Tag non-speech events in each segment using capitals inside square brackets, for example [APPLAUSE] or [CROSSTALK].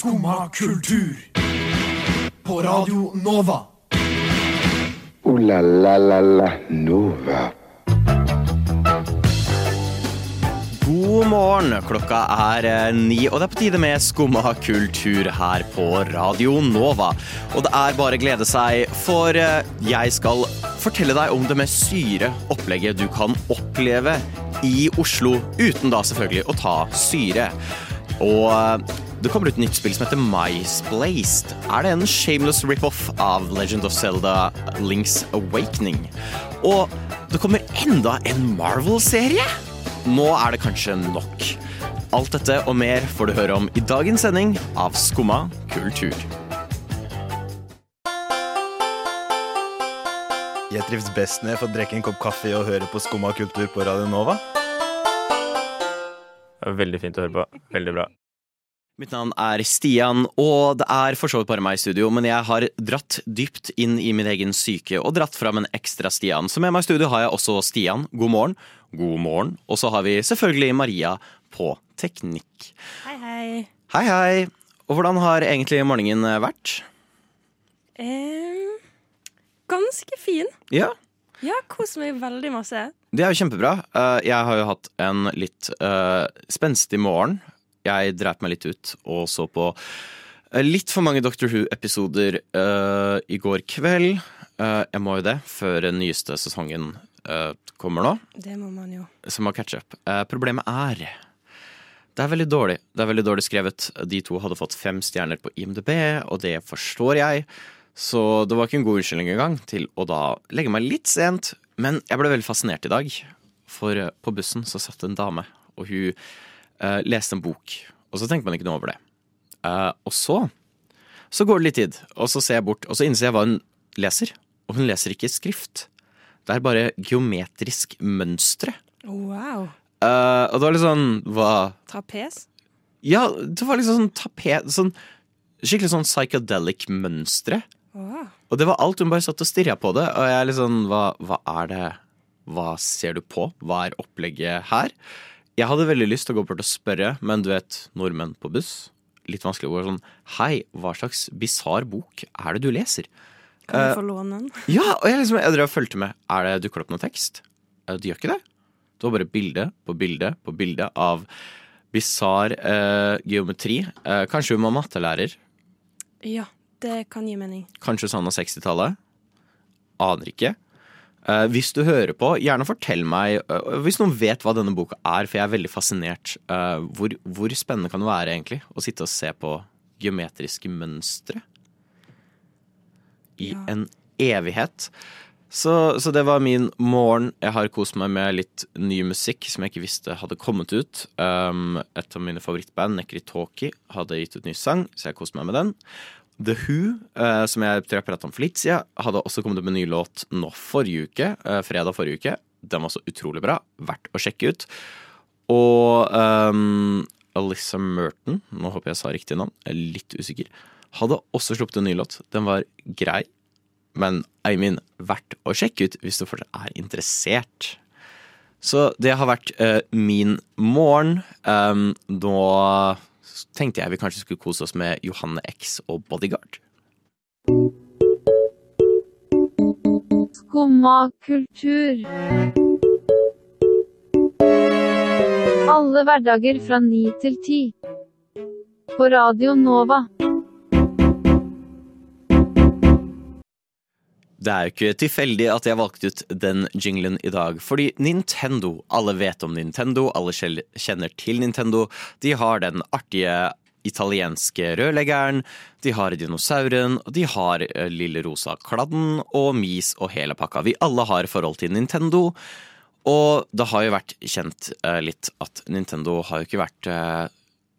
Skumma kultur. På Radio Nova. O-la-la-la-la Nova. God morgen. Klokka er eh, ni, og det er på tide med Skumma kultur her på Radio Nova. Og det er bare å glede seg, for eh, jeg skal fortelle deg om det mest syre opplegget du kan oppleve i Oslo, uten da selvfølgelig å ta syre. Og eh, det kommer ut nytt spill som heter Mysplaced. Er det en shameless rip-off av Legend of Zelda Links Awakening? Og det kommer enda en Marvel-serie! Nå er det kanskje nok. Alt dette og mer får du høre om i dagens sending av Skumma kultur. Jeg trives best når jeg får drikke en kopp kaffe og høre på Skumma kultur på Radio Nova. Veldig fint å høre på. Veldig bra. Mitt navn er Stian, og det er for så vidt bare meg i studio, men jeg har dratt dypt inn i min egen syke og dratt fram en ekstra Stian. Så med meg i studio har jeg også Stian. God morgen. God morgen. Og så har vi selvfølgelig Maria på teknikk. Hei, hei. Hei, hei. Og hvordan har egentlig morgenen vært? Em, ganske fin. Ja, Ja, koser meg veldig masse. det er jo kjempebra. Eh, Jeg har jo hatt en litt uh, spenstig morgen. Jeg dreit meg litt ut og så på eh, litt for mange Doctor Who-episoder uh, i går kveld. Uh, jeg må jo det før den nyeste sesongen uh, kommer nå, Det må man jo. som har catch up. Eh, problemet er det er veldig dårlig. Det er veldig dårlig skrevet. De to hadde fått fem stjerner på IMDb, og det forstår jeg. Så det var ikke en god unnskyldning engang til å da legge meg litt sent. Men jeg ble veldig fascinert i dag, for på bussen så satt en dame, og hun eh, leste en bok. Og så tenkte man ikke noe over det. Uh, og så så går det litt tid, og så ser jeg bort, og så innser jeg hva hun leser. Og hun leser ikke skrift. Det er bare geometrisk mønstre. Wow. Uh, og det var litt sånn Hva Trapes? Ja, det var liksom sånn tapet sånn, Skikkelig sånn psychedelic mønstre. Wow. Og det var alt. Hun bare satt og stirra på det. Og jeg liksom hva, hva er det Hva ser du på? Hva er opplegget her? Jeg hadde veldig lyst til å gå bort og spørre, men du vet, nordmenn på buss. Litt vanskelig å gå sånn Hei, hva slags bisarr bok er det du leser? Kan du jeg få låne den? [LAUGHS] Ja, og jeg, liksom, jeg drev og fulgte med. Er det dukker det opp noe tekst? Eh, Det gjør ikke det. Det var bare bilde på bilde på bilde av bisarr eh, geometri. Eh, kanskje hun var mattelærer. Ja, det kan gi mening. Kanskje av 60-tallet. Aner ikke. Eh, hvis du hører på, gjerne fortell meg eh, Hvis noen vet hva denne boka er, for jeg er veldig fascinert. eh, hvor, hvor spennende kan det være egentlig å sitte og se på geometriske mønstre i Ja. en evighet? Så, så det var min morgen. Jeg har kost meg med litt ny musikk som jeg ikke visste hadde kommet ut. Um, et av mine favorittband, Nekritoki, hadde gitt ut ny sang, så jeg koste meg med den. The Who, uh, som jeg tror jeg pratet om for litt siden, hadde også kommet opp med en ny låt nå forrige uke. uh, fredag forrige uke. Den var så utrolig bra. Verdt å sjekke ut. Og um, Alyssa Merton, nå håper jeg sa riktig navn, jeg er litt usikker, hadde også sluppet en ny låt. Den var grei, men I mean, verdt å sjekke ut hvis du fortsatt er interessert. Så det har vært uh, min morgen. Um, nå tenkte jeg vi kanskje skulle kose oss med Johanne X og Bodyguard. Skumma kultur. Alle hverdager fra ni til ti. På Radio Nova. Det er jo ikke tilfeldig at jeg valgte ut den jinglen i dag, fordi Nintendo, alle vet om Nintendo, alle kjenner til Nintendo. De har den artige italienske rørleggeren, de har dinosauren, de har eh, lille rosa kladden og Mis og hele pakka. Vi alle har forhold til Nintendo, og det har jo vært kjent eh, litt at Nintendo har jo ikke vært eh,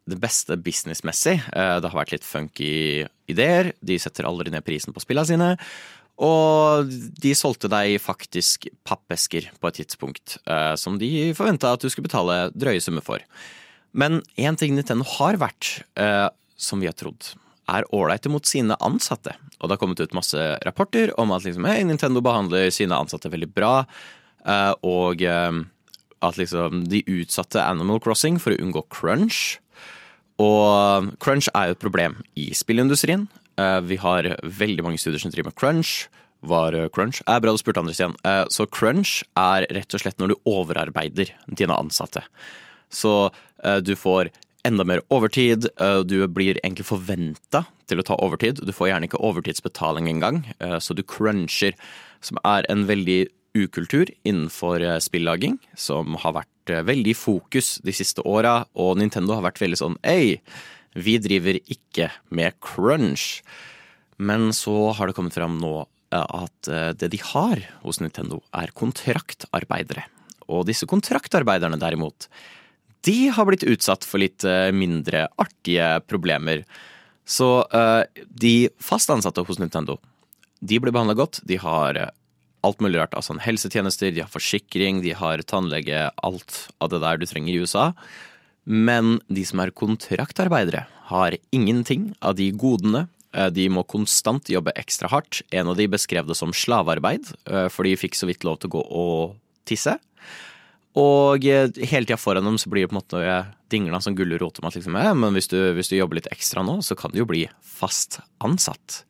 det beste businessmessig. Det har vært litt funky ideer. De setter aldri ned prisen på spillene sine. Og de solgte deg faktisk pappesker på et tidspunkt, eh, som de forventa at du skulle betale drøye summer for. Men én ting Nintendo har vært, eh, som vi har trodd, er ålreite mot sine ansatte. Og det har kommet ut masse rapporter om at liksom, hey, Nintendo behandler sine ansatte veldig bra, eh, og at liksom de utsatte Animal Crossing for å unngå crunch. Og crunch er jo et problem i spillindustrien. Eh, Vi har veldig mange studier som driver med crunch. Var eh, crunch? Eh, bra du spurte, Andres igjen. Eh, Så crunch er rett og slett når du overarbeider dine ansatte. Så du får enda mer overtid. Du blir egentlig forventa til å ta overtid. Du får gjerne ikke overtidsbetaling engang, så du cruncher. Som er en veldig ukultur innenfor spillaging, som har vært veldig i fokus de siste åra. Og Nintendo har vært veldig sånn Ei, vi driver ikke med crunch. Men så har det kommet fram nå eh, at eh, det de har hos Nintendo, er kontraktarbeidere. Og disse kontraktarbeiderne derimot, de har blitt utsatt for litt eh, mindre artige problemer. Så de fast ansatte hos Nintendo, de blir behandla godt. De har alt mulig rart sånn helsetjenester, de har forsikring, de har tannlege, alt av det der du trenger i USA. Men de som er kontraktarbeidere, har ingenting av de godene. Eh, De må konstant jobbe ekstra hardt. En av de beskrev det som slavearbeid, eh, for de fikk så vidt lov til å gå og tisse. Og eh, hele tida foran dem så blir det på en måte dingla som gulrot om at liksom, eh, men hvis du, hvis du jobber litt ekstra nå, så kan du jo bli fast ansatt.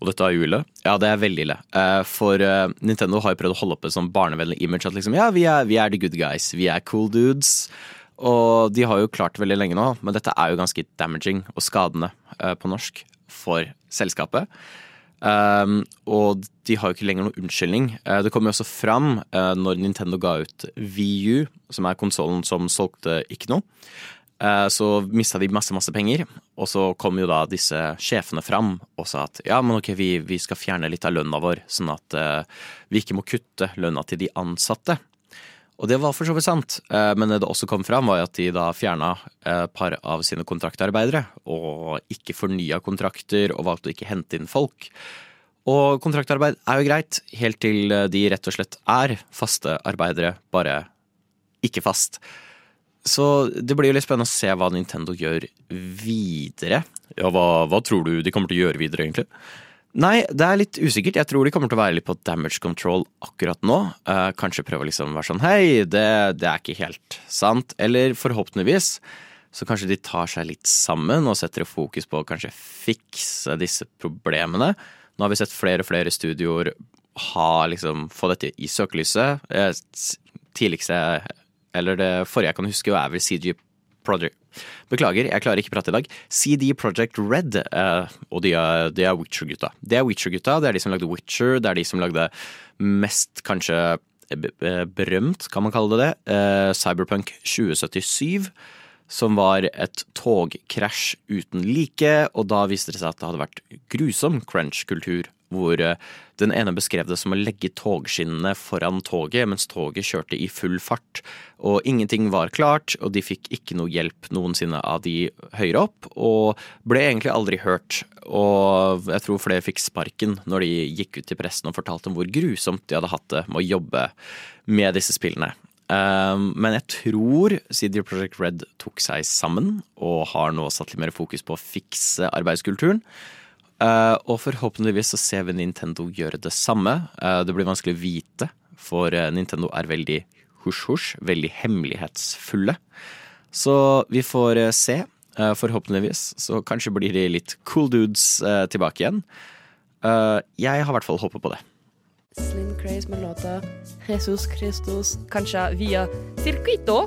Og dette er jo ille. Ja, det er veldig ille. For Nintendo har jo prøvd å holde oppe et sånn barnevennlig image. At liksom, ja, vi er, vi er the good guys. Vi er cool dudes. Og de har jo klart veldig lenge nå, men dette er jo ganske damaging og skadende eh, på norsk for selskapet. Um, og de har jo ikke lenger noen unnskyldning. Uh, det kom jo også fram uh, når Nintendo ga ut VU, som er konsollen som solgte ikke noe. Uh, så mista de masse, masse penger. Og så kom jo da disse sjefene fram og sa at ja, men ok, vi, vi skal fjerne litt av lønna vår, sånn at vi ikke må kutte lønna til de ansatte. Og det var for så vidt sant, eh, men det også kom fram, var at de da fjerna et par av sine kontraktarbeidere, og ikke fornya kontrakter, og valgte å ikke hente inn folk. Og kontraktarbeid er jo greit, helt til de rett og slett er faste arbeidere, bare ikke fast. Så det blir jo litt spennende å se hva Nintendo gjør videre. Ja, hva, hva tror du de kommer til å gjøre videre, egentlig? Nei, det er litt usikkert. Jeg tror de kommer til å være litt på damage control akkurat nå. Uh, kanskje prøve å liksom være sånn hei, det, det er ikke helt sant. Eller forhåpentligvis så kanskje de tar seg litt sammen og setter fokus på å kanskje fikse disse problemene. Nå har vi sett flere og flere studioer ha liksom få dette i søkelyset. Eh, Tidligste, eller det forrige jeg kan huske, er vel CG Project Beklager, jeg klarer ikke prate i dag. CD Project Red, eh, og de er, de er Witcher-gutta. Det er Witcher-gutta, det er de som lagde Witcher, det er de som lagde mest kanskje eh, eh, berømt, kan man kalle det det, eh, Cyberpunk 2077. Som var et togkrasj uten like, og da viste det seg at det hadde vært grusom crunch-kultur. Hvor eh, den ene beskrev det som å legge togskinnene foran toget mens toget kjørte i full fart. Og ingenting var klart, og de fikk ikke noe hjelp noensinne av de høyere opp. Og ble egentlig aldri hørt. Og jeg tror flere fikk sparken når de gikk ut til pressen og fortalte om hvor grusomt de hadde hatt det med å jobbe med disse spillene. Um, men jeg tror CD Projekt Red tok seg sammen og har nå satt litt mer fokus på å fikse arbeidskulturen. Uh, og forhåpentligvis så ser vi Nintendo gjøre det samme. Uh, det blir vanskelig å vite, for uh, Nintendo er veldig husj-husj, veldig hemmelighetsfulle. Så vi får se, uh, forhåpentligvis. Så kanskje blir de litt cool dudes tilbake igjen. Jeg har i hvert fall håpet på det. Slim Craze med låta Jesus Christus, kanskje via Circuito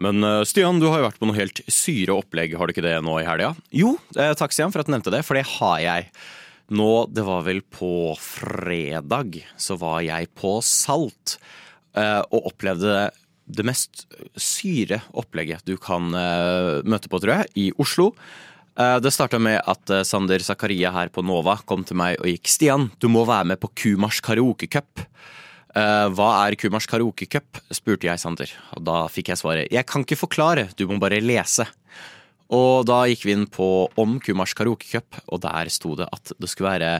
Men eh, Stian, du har jo vært på noe helt syre opplegg, har du ikke det nå i helga? Jo, eh, takk Stian for at du nevnte det, for det har jeg. Nå, det var vel på fredag, så var jeg på Salt eh, og opplevde det mest syre opplegget du kan møte på, tror jeg, i Oslo. Det starta med at Sander Zakaria her på Nova kom til meg og gikk Stian, du må være med på Kumars karaokecup. Eh, hva er Kumars karaokecup? spurte jeg Sander. Og da fikk jeg svaret jeg kan ikke forklare, du må bare lese. Og da gikk vi inn på Om Kumars karaokecup, og der sto det at det skulle være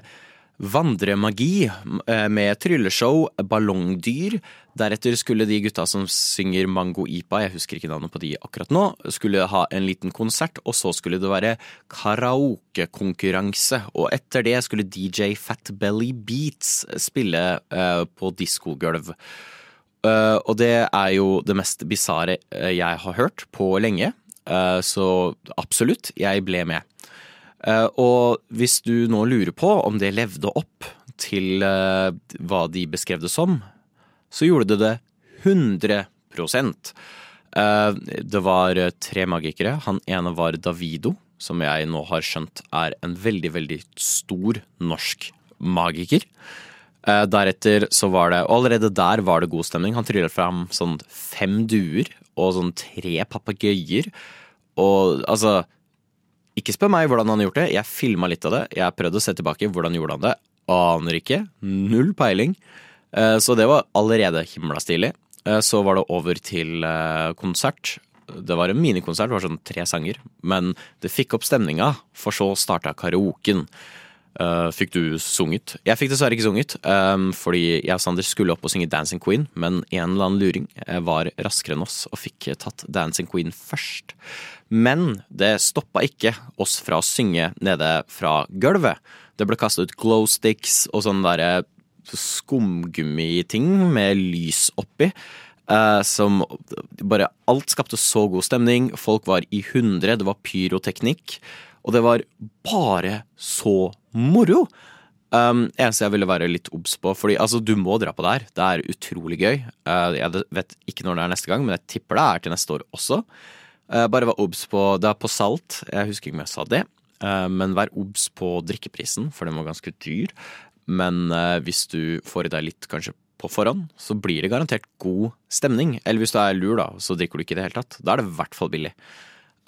vandremagi eh, med trylleshow, ballongdyr. Deretter skulle de gutta som synger Mango Ipa, jeg husker ikke navnet på de akkurat nå, skulle ha en liten konsert, og så skulle det være karaokekonkurranse. Og etter det skulle DJ Fat Belly Beats spille eh, på diskogulv. Eh, og det er jo det mest bisarre jeg har hørt på lenge, så absolutt, jeg ble med. Eh, og hvis du nå lurer på om det levde opp til eh, hva de beskrev det som, så gjorde det det 100 Eh, Det var tre magikere. Han ene var Davido, som jeg nå har skjønt er en veldig, veldig stor norsk magiker. Deretter så var det Og allerede der var det god stemning. Han tryllet fram sånn fem duer og sånn tre papegøyer. Og altså Ikke spør meg hvordan han har gjort det. Jeg filma litt av det. Jeg prøvde å se tilbake. Hvordan gjorde han det? Aner ikke. Null peiling. Eh, Så det var allerede himla stilig. Eh, Så var det over til eh, konsert. Det var en minikonsert, det var sånn tre sanger. Men det fikk opp stemninga, for så starta karaoken. Eh, fikk du sunget? Jeg fikk dessverre ikke sunget, um, fordi jeg og Sander skulle opp og synge Dancing Queen, men en eller annen luring eh, var raskere enn oss og fikk tatt Dancing Queen først. Men det stoppa ikke oss fra å synge nede fra gulvet. Det ble kastet ut glow sticks og sånne derre skumgummiting med lys oppi. Uh, som bare Alt skapte så god stemning. Folk var i hundre. Det var pyroteknikk. Og det var bare så moro. Um, eneste jeg ville være litt obs på, fordi altså, du må dra på det her. Det er utrolig gøy. Uh, jeg vet ikke når det er neste gang, men jeg tipper det er til neste år også. Uh, bare vær obs på Det er på salt, jeg husker ikke om jeg sa det. Uh, men vær obs på drikkeprisen, for den var ganske dyr. Men uh, hvis du får i deg litt kanskje på forhånd, så blir det garantert god stemning. Eller hvis du er lur, da, så drikker du ikke i det hele tatt. Da er det i hvert fall billig.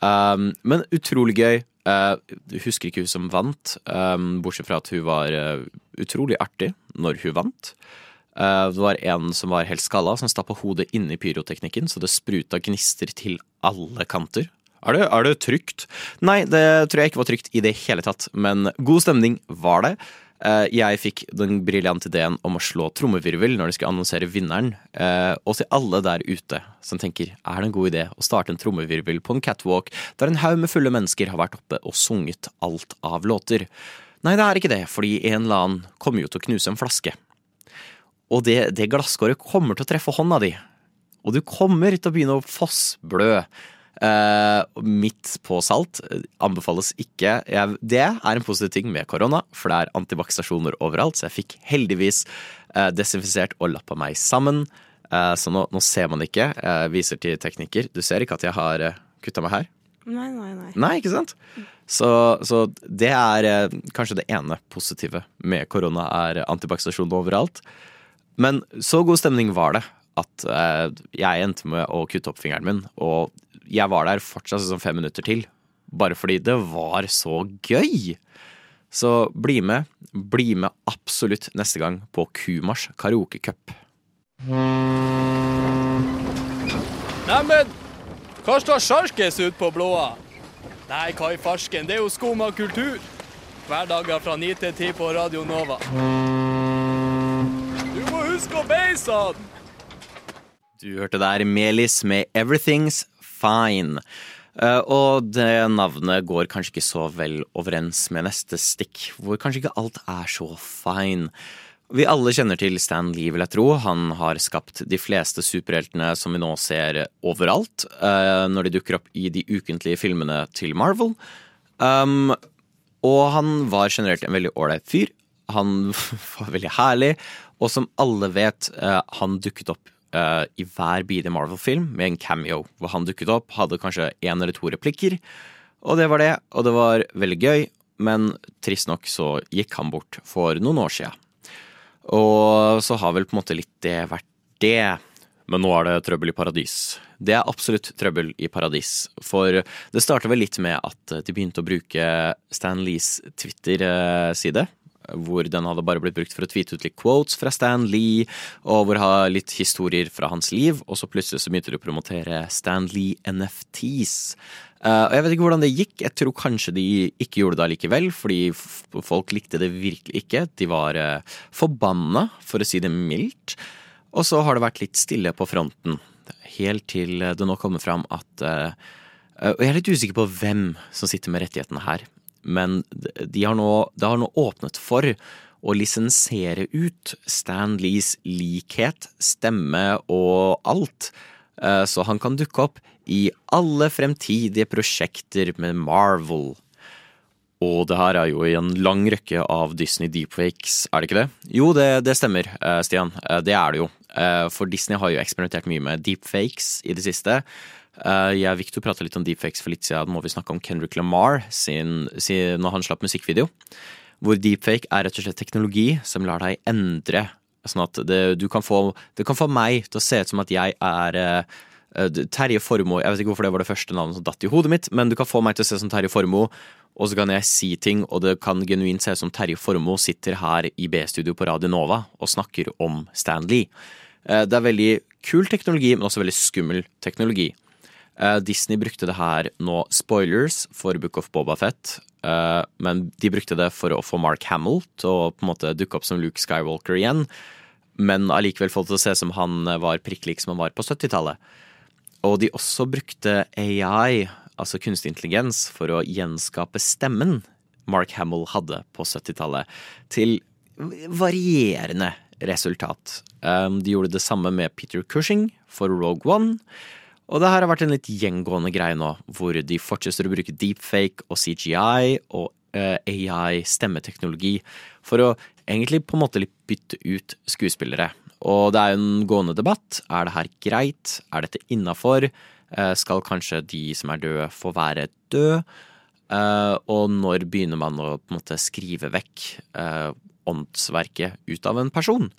Um, men utrolig gøy. Uh, husker ikke hun som vant, um, bortsett fra at hun var uh, utrolig artig når hun vant. Uh, det var en som var helt skalla, som stappa hodet inni pyroteknikken, så det spruta gnister til alle kanter. Er det, er det trygt? Nei, det tror jeg ikke var trygt i det hele tatt, men god stemning var det. Eh, Jeg fikk den briljante ideen om å slå trommevirvel når de skulle annonsere vinneren. Eh, Og til alle der ute som tenker er det en god idé å starte en trommevirvel på en catwalk der en haug med fulle mennesker har vært oppe og sunget alt av låter. Nei, det er ikke det, fordi en eller annen kommer jo til å knuse en flaske. Og det, det glasskåret kommer til å treffe hånda di. Og du kommer til å begynne å fossblø. Eh, midt på salt anbefales ikke. Jeg, det er en positiv ting med korona, for det er antibac-stasjoner overalt. Så jeg fikk heldigvis uh, desinfisert og lappa meg sammen. Uh, så nå, nå ser man det ikke. Jeg viser til tekniker. Du ser ikke at jeg har uh, kutta meg her? Nei, nei, nei. Nei, ikke sant? Så, så det er eh, kanskje det ene positive med korona, er antibac-stasjoner overalt. Men så god stemning var det at eh, jeg endte med å kutte opp fingeren min, og jeg var der fortsatt sånn fem minutter til. Bare fordi det var så gøy! Så bli med. Bli med absolutt neste gang på Kumars karaokecup. Neimen, hva står sjarkes ut på blåa? Nei, hva i farsken, det er jo skum av kultur. Hverdager fra 9 til 10 på Radio Nova. Du må huske å beise han! Du hørte der Melis med 'Everything's Fine'. Uh, og det navnet går kanskje ikke så vel overens med neste stikk, hvor kanskje ikke alt er så fine. Vi alle kjenner til Stan Lee, vil jeg tro. Han har skapt de fleste superheltene som vi nå ser overalt, uh, når de dukker opp i de ukentlige filmene til Marvel. Um, og han var generelt en veldig ålreit fyr. Han [LAUGHS] var veldig herlig, og som alle vet, uh, han dukket opp eh, i hver bidige Marvel-film med en cameo, hvor han dukket opp, hadde kanskje én eller to replikker, og det var det, og det var veldig gøy, men trist nok så gikk han bort for noen år sia. Og så har vel på en måte litt det vært det. Men nå er det trøbbel i paradis. Det er absolutt trøbbel i paradis. For det starta vel litt med at de begynte å bruke Stan Lees Twitter-side. Hvor den hadde bare blitt brukt for å tweete ut litt quotes fra Stan Lee, og hvor ha litt historier fra hans liv, og så plutselig så begynte de å promotere Stan Lee NFTs. Uh, og jeg vet ikke hvordan det gikk, jeg tror kanskje de ikke gjorde det allikevel, fordi folk likte det virkelig ikke. De var uh, forbanna, for å si det mildt. Og så har det vært litt stille på fronten, helt til det nå kommer fram at uh, eh, Og jeg er litt usikker på hvem som sitter med rettighetene her, men de har nå, det har nå åpnet for å lisensiere ut Stan Lees likhet, stemme og alt, eh, så han kan dukke opp i alle fremtidige prosjekter med Marvel. Og det her er jo i en lang rekke av Disney deepfakes, er det ikke det? Jo, det, det stemmer, eh, Stian. Eh, Det er det jo. For Disney har jo eksperimentert mye med deepfakes i det siste. Eh, Jeg og Victor prata litt om deepfakes for litt siden. Må vi snakke om Kendrick Lamar sin, sin, når han slapp musikkvideo. Hvor deepfake er rett og slett teknologi som lar deg endre. Sånn at det, du kan få, det kan få meg til å se ut som at jeg er eh, eh, Terje Formoe. Jeg vet ikke hvorfor det var det første navnet som datt i hodet mitt, men du kan få meg til å se som Terje Formoe, og så kan jeg si ting, og det kan genuint se ut som Terje Formoe sitter her i B-studio på Radio Nova og snakker om Stan Lee. Eh, Det er veldig kul teknologi, men også veldig skummel teknologi. Eh, Disney brukte det her nå, spoilers, for Book of Boba Fett. eh, Men de brukte det for å få Mark Hamill til å på en måte dukke opp som Luke Skywalker igjen. Men allikevel få det til å se som han var prikk lik som han var på 70-tallet. Og de også brukte AI, altså kunstig intelligens, for å gjenskape stemmen Mark Hamill hadde på 70-tallet, til varierende resultat. Um, De gjorde det samme med Peter Cushing for Rogue One. Og det her har vært en litt gjengående greie nå, hvor de fortsetter å bruke deepfake og CGI og uh, AI, stemmeteknologi, for å egentlig på en måte litt bytte ut skuespillere. Og det er jo en gående debatt. Er det her greit? Er dette innafor? Skal kanskje de som er døde, få være døde? Uh, Og når begynner man å på en måte skrive vekk eh, åndsverket ut av en person?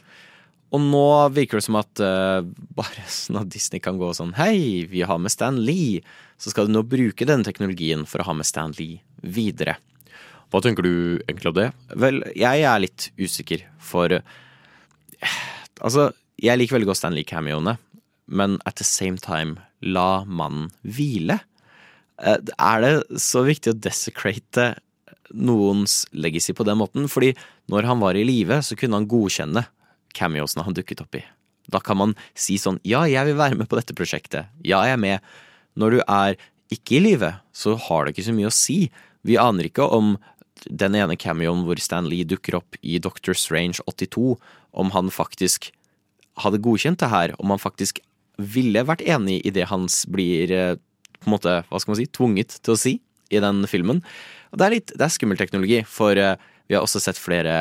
Og nå virker det som at uh, bare [LAUGHS] sånn at Disney kan gå sånn Hei, vi har med Stan Lee. Så skal du nå bruke denne teknologien for å ha med Stan Lee videre. Hva tenker du egentlig om det? Vel, jeg er litt usikker, for uh, Altså, jeg liker veldig godt Stan Lee-cameoene, men at the same time, la mannen hvile. Uh, Er det så viktig å desecrate noens legacy på den måten? Fordi når han var i live, så kunne han godkjenne cameosene han dukket opp i. Da kan man si sånn ja, jeg vil være med på dette prosjektet. Ja, jeg er med. Når du er ikke i live, så har det ikke så mye å si. Vi aner ikke om den ene cameoen hvor Stan Lee dukker opp i Doctor Strange 82, om han faktisk hadde godkjent det her, om han faktisk ville vært enig i det hans blir eh, på en måte, hva skal man si, tvunget til å si i den filmen. Det er litt, det er skummel teknologi, for eh, vi har også sett flere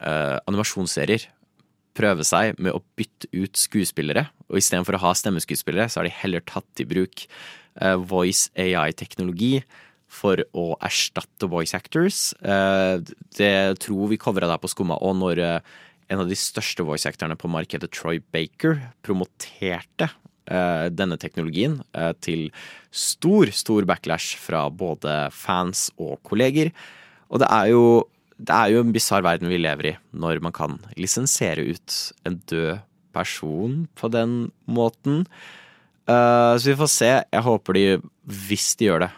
uh, animasjonsserier prøve seg med å bytte ut skuespillere, og istedenfor å ha stemmeskuespillere, så har de heller tatt i bruk eh, voice AI-teknologi for å erstatte voice actors. Eh, det tror vi covra der på Skumma, og når eh, en av de største voice actorene på markedet, Troy Baker, promoterte denne teknologien til stor, stor backlash fra både fans og kolleger. Og det er jo, det er jo en bisarr verden vi lever i, når man kan lisensiere ut en død person på den måten. Uh, så vi får se. Jeg håper de, hvis de gjør det,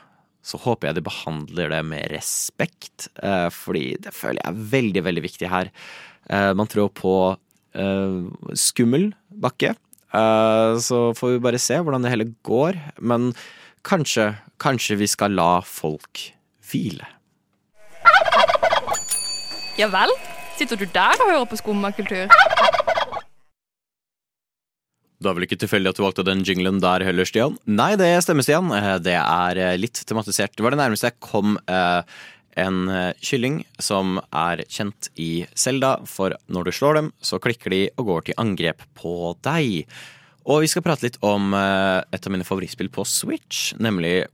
så håper jeg de behandler det med respekt, Uh, fordi det føler jeg er veldig, veldig viktig her. Uh, man trår på skummel bakke, så får vi bare se hvordan det hele går. Men kanskje, kanskje vi skal la folk hvile. Ja vel? Sitter du der og hører på skummakultur? Det er vel ikke tilfeldig at du valgte den jinglen der heller, Stian? Nei, det stemmer, Stian. Eh, Det er eh, litt tematisert. Det var det nærmeste jeg kom eh, en kylling som er kjent i Selda, for når du slår dem, så klikker de og går til angrep på deg. Og vi skal prate litt om et av mine favorittspill på Switch, nemlig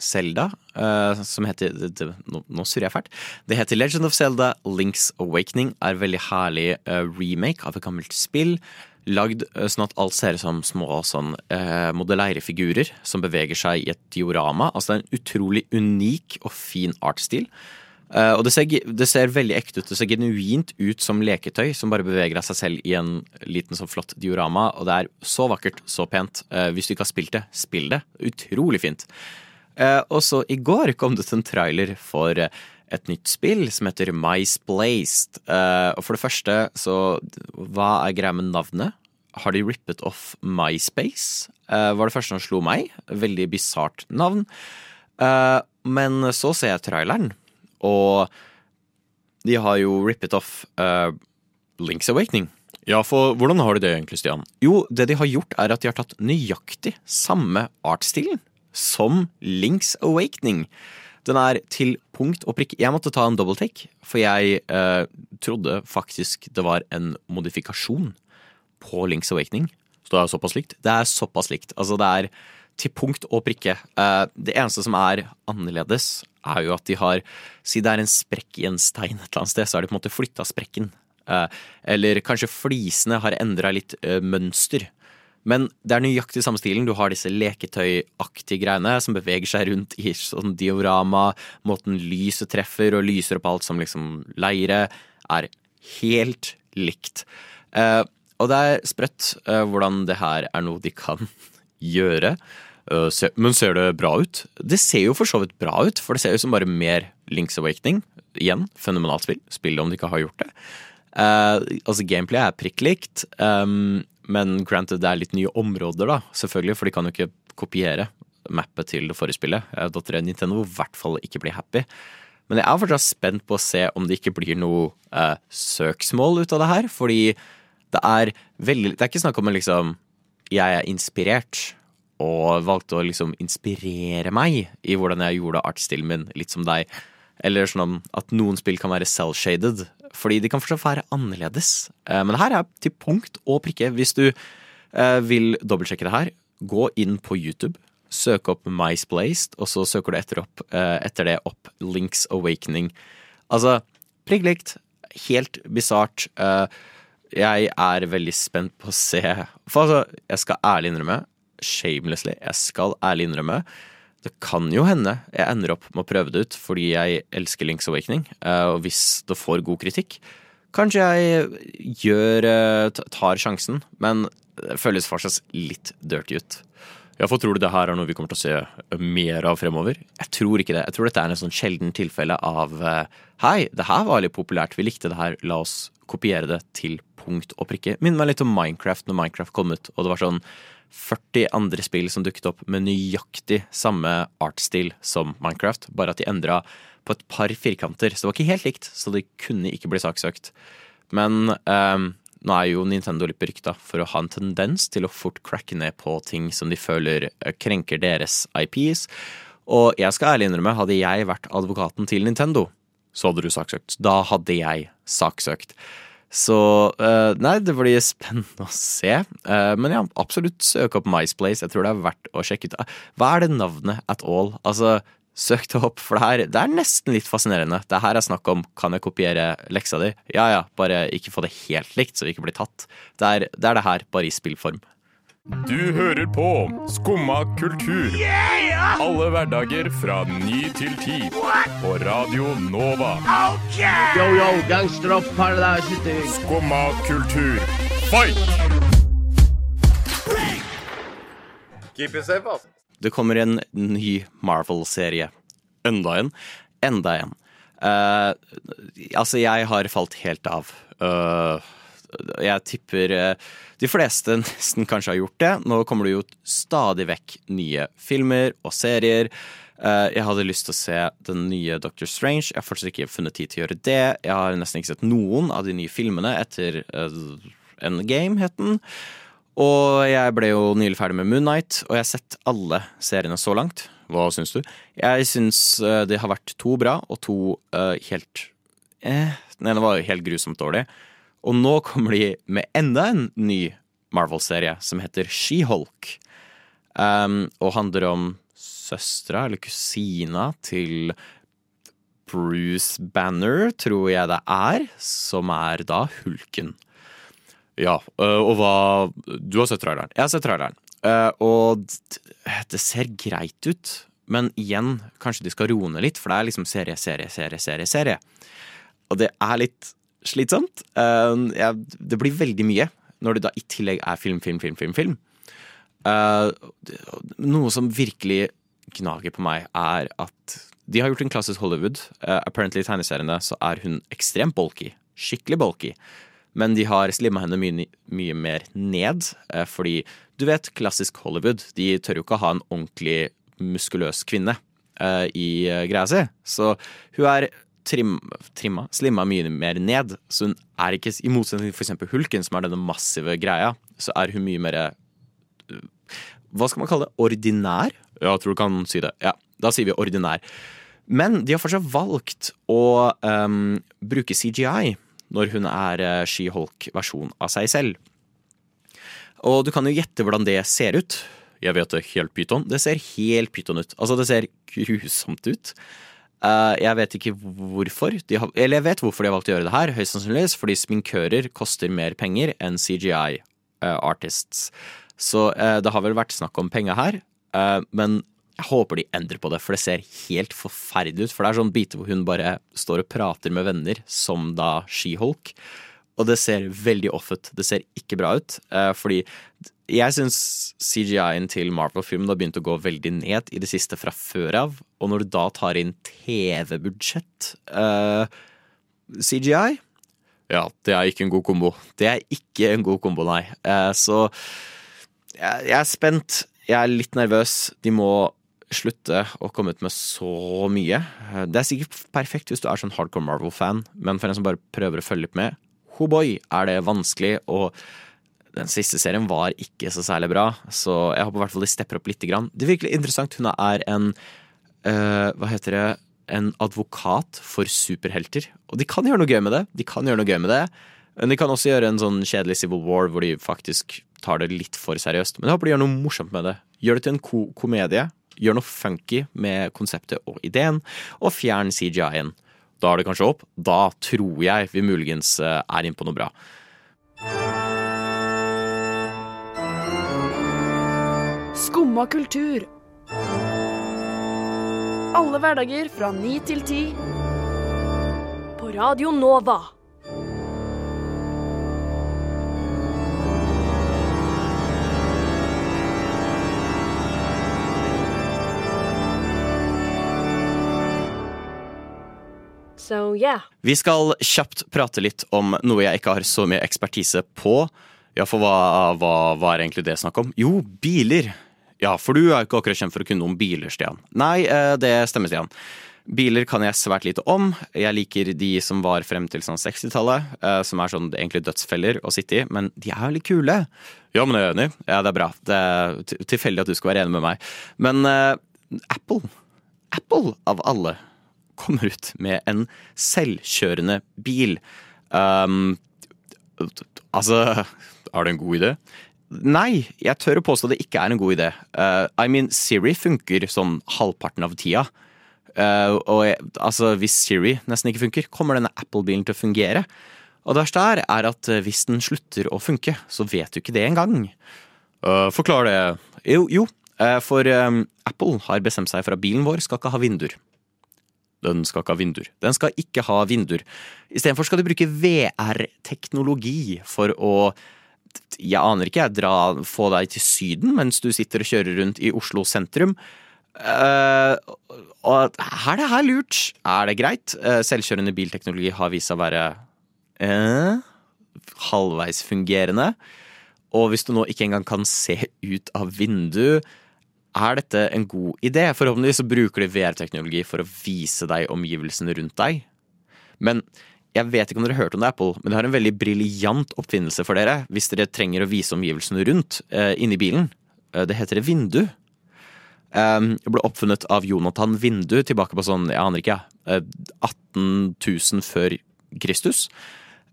Zelda, uh, som heter det, det, Nå, nå surrer jeg fælt. Det heter Legend of Zelda Links Awakening. Er en veldig herlig uh, remake av et gammelt spill. Lagd uh, sånn at alt ser ut som små sånn, modelleirefigurer som beveger seg i et diorama. Altså det er en utrolig unik og fin artsstil. Og det ser, det ser veldig ekte ut. Det ser genuint ut som leketøy som bare beveger av seg selv i en liten sånn flott diorama. Og det er så vakkert, så pent. Hvis du ikke har spilt det, spill det. Utrolig fint. Eh, og så i går kom det til en trailer for eh, et nytt spill som heter Mice Blazed. Eh, og for det første, så hva er greia med navnet? Har de rippet off MySpace? Var det første som slo meg. Veldig bisart navn. Men så ser jeg traileren, og de har jo rippet off Link's Awakening. Ja, for hvordan har de det egentlig, Stian? Jo, det de har gjort er at de har tatt nøyaktig samme artstilen som Link's Awakening. Den er til punkt og prikk. Jeg måtte ta en double take, for jeg eh, trodde faktisk det var en modifikasjon på Link's Awakening. Så det er såpass likt? Det er såpass likt. Altså, det er til punkt og prikke. Eh, det eneste som er annerledes, er jo at de har Si det er en sprekk i en stein et eller annet sted, så har de på en måte flytta sprekken. Eh, eller kanskje flisene har endra litt eh, mønster. Men det er nøyaktig samme stilen. Du har disse leketøyaktige greiene som beveger seg rundt i sånn diorama. Måten lyset treffer og lyser opp alt som liksom leire, er helt likt. Eh, og det er sprøtt eh, hvordan det her er noe de kan [LAUGHS] gjøre. Eh, se, men ser det bra ut? Det ser jo for så vidt bra ut, for det ser ut som bare mer Links Awakening. Igjen, fenomenalt spill. Spill om de ikke har gjort det. Eh, altså, gameplay er prikk likt, um, men granted, det er litt nye områder, da, selvfølgelig, for de kan jo ikke kopiere mappet til det forrige spillet. Jeg datter Nintendo i hvert fall ikke bli happy. Men jeg er fortsatt spent på å se om det ikke blir noe eh, søksmål ut av det her, fordi det er veldig Det er ikke snakk om liksom Jeg er inspirert og valgte å liksom inspirere meg i hvordan jeg gjorde artstilen min, litt som deg. Eller sånn at noen spill kan være cell-shaded, fordi de kan fortsatt være annerledes. Eh, Men det her er til punkt og prikke. Hvis du eh, vil dobbeltsjekke det her, gå inn på YouTube. Søk opp MySplaced, og så søker du etter, opp, eh, etter det opp Links Awakening. Altså, prikk likt. Helt bisart. Jeg er veldig spent på å se For altså, jeg skal ærlig innrømme, shamelessly, jeg skal ærlig innrømme det kan jo hende jeg ender opp med å prøve det ut fordi jeg elsker Links Awakening, eh, og hvis det får god kritikk, kanskje jeg gjør eh, tar sjansen, men det føles fortsatt litt dirty ut. Ja, tror du det her er noe vi kommer til å se mer av fremover? Jeg tror ikke det. Jeg tror dette er en sånn sjelden tilfelle av eh, Hei, det her var litt populært, vi likte det her, la oss kopiere det til punkt og prikke. Minner meg litt om Minecraft når Minecraft kom ut, og det var sånn 40 andre spill som dukket opp med nøyaktig samme artstil som Minecraft, bare at de endra på et par firkanter. Så det var ikke helt likt, så det kunne ikke bli saksøkt. Men eh, nå er jo Nintendo litt berykta for å ha en tendens til å fort cracke ned på ting som de føler eh, krenker deres IPs. Og jeg skal ærlig innrømme, hadde jeg vært advokaten til Nintendo, så hadde du saksøkt. Da hadde jeg saksøkt. Så uh, nei, det blir spennende å se. Uh, men ja, absolutt søk opp MySplace. Jeg tror det er verdt å sjekke ut. Hva er det navnet at all? Altså, søk det opp, for det her det er nesten litt fascinerende. Det her er snakk om kan jeg kopiere leksa di? Ja ja, bare ikke få det helt likt, så vi ikke blir tatt. Det er det, er det her, bare i spillform. Du hører på Skumma kultur. Alle hverdager fra ny til ti. På Radio Nova. Yo, yo, gangsteropp, paradise Skumma kultur, fight! Keep it safe, altså. Det kommer en ny Marvel-serie. Enda en. Enda en. Uh, altså, jeg har falt helt av. Eh, jeg tipper eh, de fleste [LAUGHS] nesten kanskje har gjort det. Nå kommer det jo stadig vekk nye filmer og serier. Eh, jeg hadde lyst til å se den nye Doctor Strange. Jeg har fortsatt ikke funnet tid til å gjøre det. Jeg har nesten ikke sett noen av de nye filmene etter uh, Endgame, het den. Og jeg ble jo nylig ferdig med Moonnight, og jeg har sett alle seriene så langt. Hva syns du? Jeg syns eh, det har vært to bra, og to uh, helt eh, Den ene var jo helt grusomt dårlig. Og nå kommer de med enda en ny Marvel-serie som heter She-Hulk. Um, og handler om søstera, eller kusina, til Bruce Banner, tror jeg det er, som er da hulken. Ja, øh, og hva Du har sett traileren. Jeg har sett traileren. Øh, og det ser greit ut, Men igjen, kanskje de skal roe ned litt, for det er liksom serie, serie, serie, serie, serie. Og det er litt slitsomt. Uh, ja, det blir veldig mye når det da i tillegg er film, film, film, film. film. Uh, noe som virkelig gnager på meg, er at de har gjort en klassisk Hollywood. Uh, apparently i tegneseriene så er hun ekstremt bulky. Skikkelig bulky. Men de har slimma henne mye, mye mer ned, uh, fordi du vet, klassisk Hollywood, de tør jo ikke ha en ordentlig muskuløs kvinne i greia si. Så hun er trim, trimma, slimma mye mer ned. Så hun er ikke, i motsetning til eksempel Hulken, som er denne massive greia, så er hun mye mer hva skal man kalle det? Ordinær? Ja, jeg tror du kan si det. Ja, Da sier vi ordinær. Men de har fortsatt valgt å um, bruke CGI når hun er uh, She-Hulk-versjon av seg selv. Og du kan jo gjette hvordan det ser ut. Jeg vet det helt pyton. Det ser helt pyton ut. Altså, det ser grusomt ut. Uh, jeg vet ikke hvorfor. De har, eller jeg vet hvorfor de har valgt å gjøre det her. Høyst sannsynligvis fordi sminkører koster mer penger enn CGI uh, artists. Så uh, det har vel vært snakk om penger her. men jeg håper de endrer på det, for det ser helt forferdelig ut. For det er sånn biter hvor hun bare står og prater med venner, som da She-Hulk. Og det ser veldig off ut. Det ser ikke bra ut. fordi jeg syns CGI-en til Marvel-filmen har begynt å gå veldig ned i det siste fra før av. Og når du da tar inn TV-budsjett uh, CGI Ja, det er ikke en god kombo. Det er ikke en god kombo, nei. Uh, så jeg, jeg er spent. Jeg er litt nervøs. De må slutte å komme ut med så mye. Det er sikkert perfekt hvis du er sånn hardcore Marvel-fan, men for en som bare prøver å følge litt med, ho boy, er det vanskelig. Og den siste serien var ikke så særlig bra, så jeg håper i hvert fall de stepper opp litt. Grann. Det er virkelig interessant. Hun er en uh, Hva heter det? En advokat for superhelter. Og de kan gjøre noe gøy med det. De kan gjøre noe gøy med det. Men de kan også gjøre en sånn kjedelig Civil War hvor de faktisk tar det litt for seriøst. Men jeg håper de gjør noe morsomt med det. Gjør det til en ko komedie. Gjør noe funky med konseptet og ideen, og fjern CGI-en. Da er det kanskje opp. Da tror jeg vi muligens er inne på noe bra. Skumma kultur. Alle hverdager fra ni til ti. På Radio Nova. So yeah. Vi skal kjapt prate litt om noe jeg ikke har så mye ekspertise på. Ja, for hva, hva, hva er egentlig det snakk om? Jo, biler. Ja, for du er ikke akkurat kjent for å kunne noe om biler, Stian. Nei, eh, det stemmer, Stian. Biler kan jeg svært lite om. Jeg liker de som var frem til sånn 60-tallet, eh, som er sånn egentlig dødsfeller å sitte i, men de er jo litt kule. Ja, men jeg er enig. Ja, det er bra. Det er tilfeldig at du skal være enig med meg. Men uh, Apple, Apple av alle, kommer ut med en selvkjørende bil. Um, altså Er det en god idé? Nei, jeg tør å påstå det ikke er en god idé. Uh, I mean, Siri funker sånn halvparten av tida. Uh, og jeg, altså, hvis Siri nesten ikke funker, kommer denne Apple-bilen til å fungere? Og det verste er, at hvis den slutter å funke, så vet du ikke det engang. Uh, forklar det. Jo, jo for um, Apple har bestemt seg for at bilen vår skal ikke ha vinduer. Den skal ikke ha vinduer. Den skal ikke ha vinduer. Istedenfor skal de bruke VR-teknologi for å jeg aner ikke, jeg dra, få deg til Syden mens du sitter og kjører rundt i Oslo sentrum. Uh, og er det her lurt? Er det greit? Uh, selvkjørende bilteknologi har vist seg å være uh, halvveis fungerende. Og hvis du nå ikke engang kan se ut av vinduet, er dette en god idé? Forhåpentligvis så bruker de VR-teknologi for å vise deg omgivelsene rundt deg. Men jeg vet ikke om dere har hørt om det, Apple, men det har en veldig briljant oppfinnelse for dere hvis dere trenger å vise omgivelsene rundt eh, inni bilen. Eh, det heter vindu. Um, det ble oppfunnet av Jonathan Vindu tilbake på sånn, jeg aner ikke, eh, 18 000 før Kristus.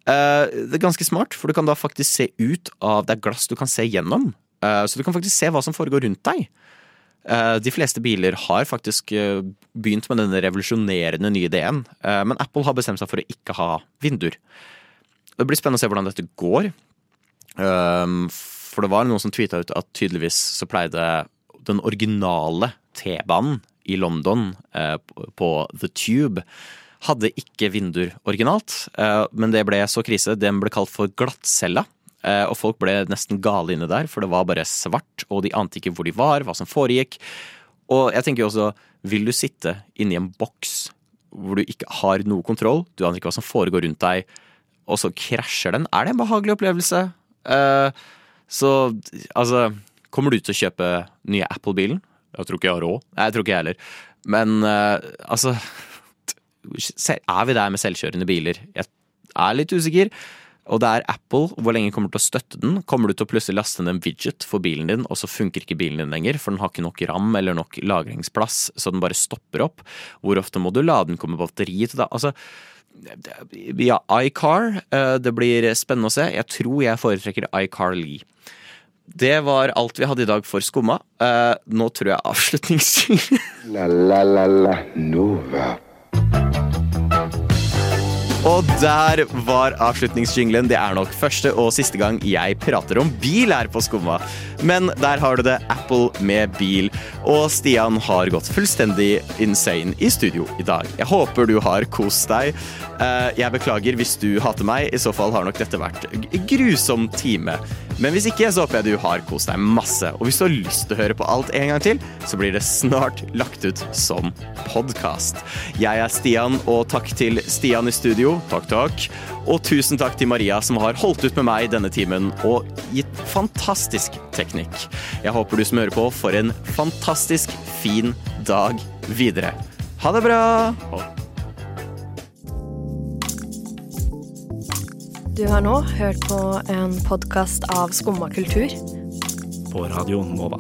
Eh, det er ganske smart, for du kan da faktisk se ut av Det er glass du kan se gjennom. Eh, så du kan faktisk se hva som foregår rundt deg. Eh, de fleste biler har faktisk eh, begynt med denne revolusjonerende nye ideen, eh, men Apple har bestemt seg for å ikke ha vinduer. Det blir spennende å se hvordan dette går. For det var noen som tweeta ut at tydeligvis så pleide den originale T-banen i London, på- The Tube, hadde ikke vinduer originalt. Men det ble så krise. Den ble kalt for glattcella. Eh, Og folk ble nesten gale inne der, for det var bare svart, og de ante ikke hvor de var, hva som foregikk. Og jeg tenker jo også, vil du sitte inni en boks hvor du ikke har noe kontroll, du aner ikke hva som foregår rundt deg, og så krasjer den, er det en behagelig opplevelse? Eh, så altså Kommer du til å kjøpe nye Apple-bilen? Jeg tror ikke jeg har råd. Nei, jeg tror ikke jeg heller. Men eh, altså Er vi der med selvkjørende biler? Jeg er litt usikker. Og det er Apple. Hvor lenge kommer du til å støtte den? Kommer du til å plutselig laste ned en widget for bilen din, og så funker ikke bilen din lenger, for den har ikke nok ram eller nok lagringsplass, så den bare stopper opp? Hvor ofte må du lade den? Kommer batteriet til da? Altså, ja, iCar. eh, Det blir spennende å se. Jeg tror jeg foretrekker iCar Lee. Det var alt vi hadde i dag for Skumma. Eh, Nå tror jeg avslutningsvis [LAUGHS] La la la la Nova. Og der var avslutningsjinglen. Det er nok første og siste gang jeg prater om bil her på Skumma. Men der har du det, Apple med bil. Og Stian har gått fullstendig insane i studio i dag. Jeg håper du har kost deg. Eh, Jeg beklager hvis du hater meg. I så fall har nok dette vært grusom time. Men hvis ikke, så håper jeg du har kost deg masse. Og hvis du har lyst til å høre på alt en gang til, så blir det snart lagt ut som podkast. Jeg er Stian, og takk til Stian i studio. Takk, takk. Og tusen takk til Maria, som har holdt ut med meg denne timen og gitt fantastisk teknikk. Jeg håper du som hører på, får en fantastisk fin dag videre. Ha det bra! Du har nå hørt på en podkast av Skumma kultur. På Radio Nova.